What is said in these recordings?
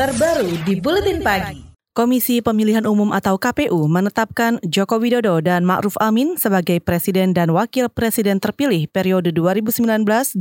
terbaru di Buletin Pagi. Komisi Pemilihan Umum atau KPU menetapkan Joko Widodo dan Ma'ruf Amin sebagai Presiden dan Wakil Presiden terpilih periode 2019-2024.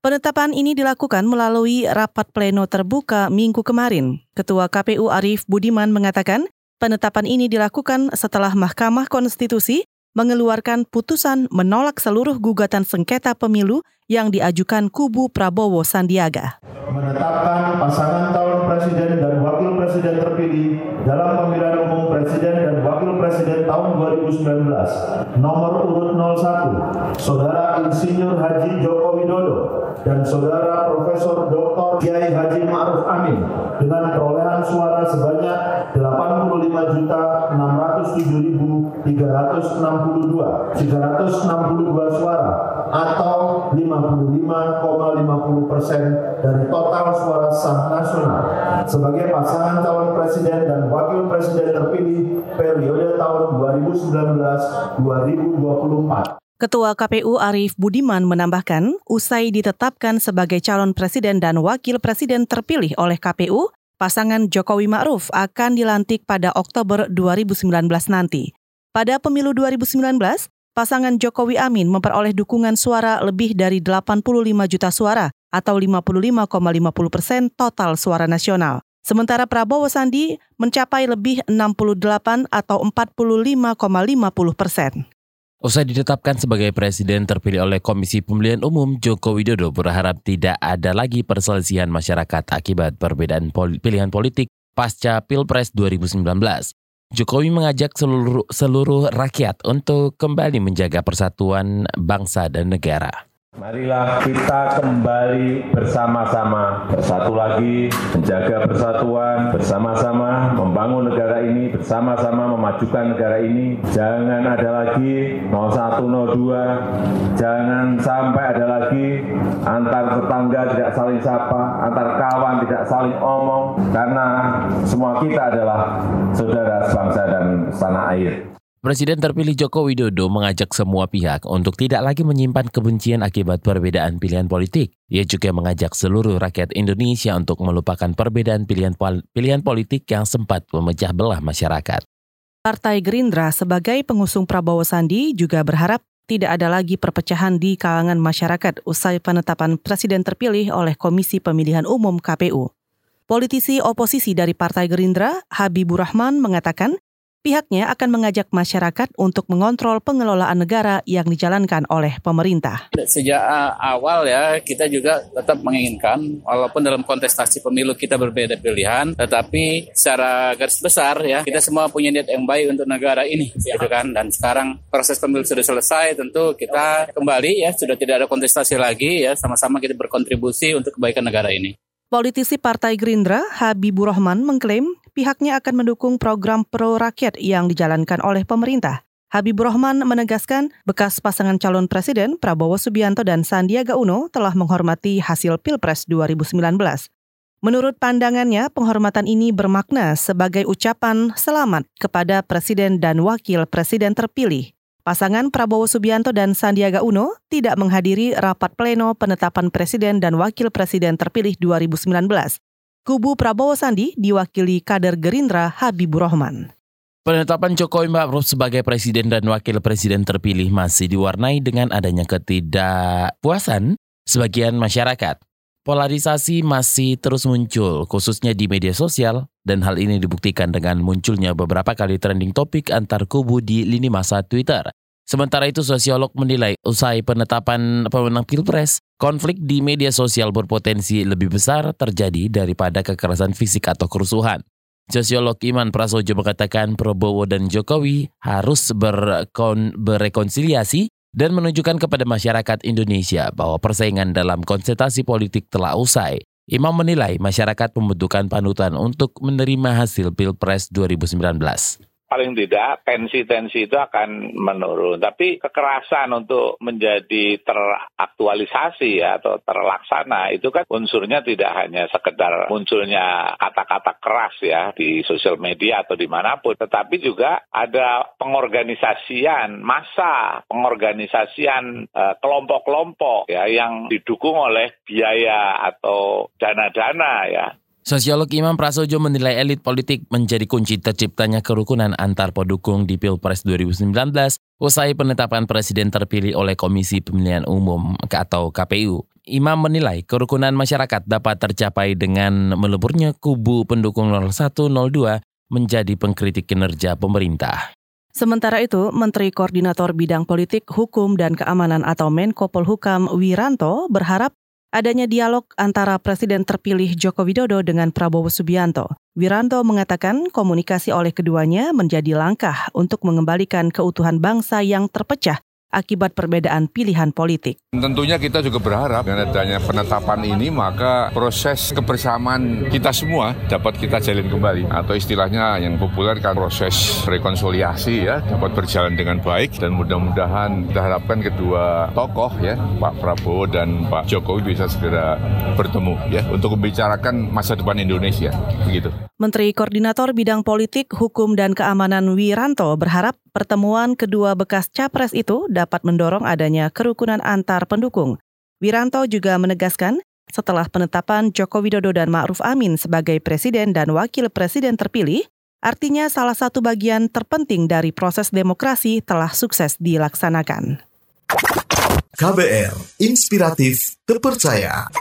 Penetapan ini dilakukan melalui rapat pleno terbuka minggu kemarin. Ketua KPU Arief Budiman mengatakan, penetapan ini dilakukan setelah Mahkamah Konstitusi mengeluarkan putusan menolak seluruh gugatan sengketa pemilu yang diajukan kubu Prabowo Sandiaga. Menetapkan pasangan calon presiden dan wakil presiden terpilih dalam pemilihan umum presiden dan wakil presiden tahun 2019 nomor urut 01 Saudara Insinyur Haji Joko Widodo dan Saudara Profesor Dr. Kiai Haji Ma'ruf Amin dengan perolehan suara sebanyak 85 juta 607.362 362 suara atau 55,50 persen dari total suara sah nasional sebagai pasangan calon presiden dan wakil presiden terpilih periode tahun 2019-2024. Ketua KPU Arief Budiman menambahkan, usai ditetapkan sebagai calon presiden dan wakil presiden terpilih oleh KPU, pasangan Jokowi Ma'ruf akan dilantik pada Oktober 2019 nanti. Pada pemilu 2019, pasangan Jokowi Amin memperoleh dukungan suara lebih dari 85 juta suara atau 55,50 persen total suara nasional. Sementara Prabowo Sandi mencapai lebih 68 atau 45,50 persen. Usai ditetapkan sebagai presiden terpilih oleh Komisi Pemilihan Umum, Joko Widodo berharap tidak ada lagi perselisihan masyarakat akibat perbedaan pilihan politik pasca Pilpres 2019. Jokowi mengajak seluruh, seluruh rakyat untuk kembali menjaga persatuan bangsa dan negara. Marilah kita kembali bersama-sama, bersatu lagi, menjaga persatuan, bersama-sama membangun negara ini, bersama-sama memajukan negara ini. Jangan ada lagi 0102, jangan sampai ada lagi antar tetangga tidak saling sapa, antar kawan tidak saling omong, karena semua kita adalah saudara sebangsa dan tanah air. Presiden terpilih Joko Widodo mengajak semua pihak untuk tidak lagi menyimpan kebencian akibat perbedaan pilihan politik. Ia juga mengajak seluruh rakyat Indonesia untuk melupakan perbedaan pilihan, pilihan politik yang sempat memecah belah masyarakat. Partai Gerindra sebagai pengusung Prabowo Sandi juga berharap tidak ada lagi perpecahan di kalangan masyarakat usai penetapan presiden terpilih oleh Komisi Pemilihan Umum KPU. Politisi oposisi dari Partai Gerindra, Habibur Rahman, mengatakan Pihaknya akan mengajak masyarakat untuk mengontrol pengelolaan negara yang dijalankan oleh pemerintah. Sejak awal ya kita juga tetap menginginkan walaupun dalam kontestasi pemilu kita berbeda pilihan, tetapi secara garis besar ya kita semua punya niat yang baik untuk negara ini, gitu kan. Dan sekarang proses pemilu sudah selesai, tentu kita kembali ya sudah tidak ada kontestasi lagi ya sama-sama kita berkontribusi untuk kebaikan negara ini. Politisi Partai Gerindra, Habibur Rahman, mengklaim pihaknya akan mendukung program pro rakyat yang dijalankan oleh pemerintah. Habibur Rahman menegaskan bekas pasangan calon presiden Prabowo Subianto dan Sandiaga Uno telah menghormati hasil Pilpres 2019. Menurut pandangannya, penghormatan ini bermakna sebagai ucapan selamat kepada presiden dan wakil presiden terpilih. Pasangan Prabowo Subianto dan Sandiaga Uno tidak menghadiri rapat pleno penetapan presiden dan wakil presiden terpilih 2019. Kubu Prabowo Sandi diwakili kader Gerindra Habibur Rahman. Penetapan Jokowi Ma'ruf sebagai presiden dan wakil presiden terpilih masih diwarnai dengan adanya ketidakpuasan sebagian masyarakat. Polarisasi masih terus muncul, khususnya di media sosial, dan hal ini dibuktikan dengan munculnya beberapa kali trending topik antar kubu di lini masa Twitter. Sementara itu, sosiolog menilai usai penetapan pemenang Pilpres, konflik di media sosial berpotensi lebih besar terjadi daripada kekerasan fisik atau kerusuhan. Sosiolog Iman Prasojo mengatakan Prabowo dan Jokowi harus berkon berekonsiliasi dan menunjukkan kepada masyarakat Indonesia bahwa persaingan dalam konsentrasi politik telah usai. Imam menilai masyarakat membutuhkan panutan untuk menerima hasil Pilpres 2019 paling tidak tensi-tensi itu akan menurun. Tapi kekerasan untuk menjadi teraktualisasi ya, atau terlaksana itu kan unsurnya tidak hanya sekedar munculnya kata-kata keras ya di sosial media atau di mana pun, tetapi juga ada pengorganisasian masa, pengorganisasian eh, kelompok-kelompok ya yang didukung oleh biaya atau dana-dana ya Sosiolog Imam Prasojo menilai elit politik menjadi kunci terciptanya kerukunan antar pendukung di Pilpres 2019 usai penetapan presiden terpilih oleh Komisi Pemilihan Umum atau KPU. Imam menilai kerukunan masyarakat dapat tercapai dengan meleburnya kubu pendukung 0102 menjadi pengkritik kinerja pemerintah. Sementara itu, Menteri Koordinator Bidang Politik, Hukum, dan Keamanan atau Menko Polhukam Wiranto berharap adanya dialog antara Presiden terpilih Joko Widodo dengan Prabowo Subianto. Wiranto mengatakan komunikasi oleh keduanya menjadi langkah untuk mengembalikan keutuhan bangsa yang terpecah akibat perbedaan pilihan politik. Tentunya kita juga berharap dengan adanya penetapan ini maka proses kebersamaan kita semua dapat kita jalin kembali atau istilahnya yang populer kan proses rekonsiliasi ya dapat berjalan dengan baik dan mudah-mudahan kita harapkan kedua tokoh ya Pak Prabowo dan Pak Jokowi bisa segera bertemu ya untuk membicarakan masa depan Indonesia begitu. Menteri Koordinator Bidang Politik, Hukum, dan Keamanan Wiranto berharap pertemuan kedua bekas capres itu dapat mendorong adanya kerukunan antar pendukung. Wiranto juga menegaskan, setelah penetapan Joko Widodo dan Ma'ruf Amin sebagai presiden dan wakil presiden terpilih, artinya salah satu bagian terpenting dari proses demokrasi telah sukses dilaksanakan. KBR, inspiratif, terpercaya.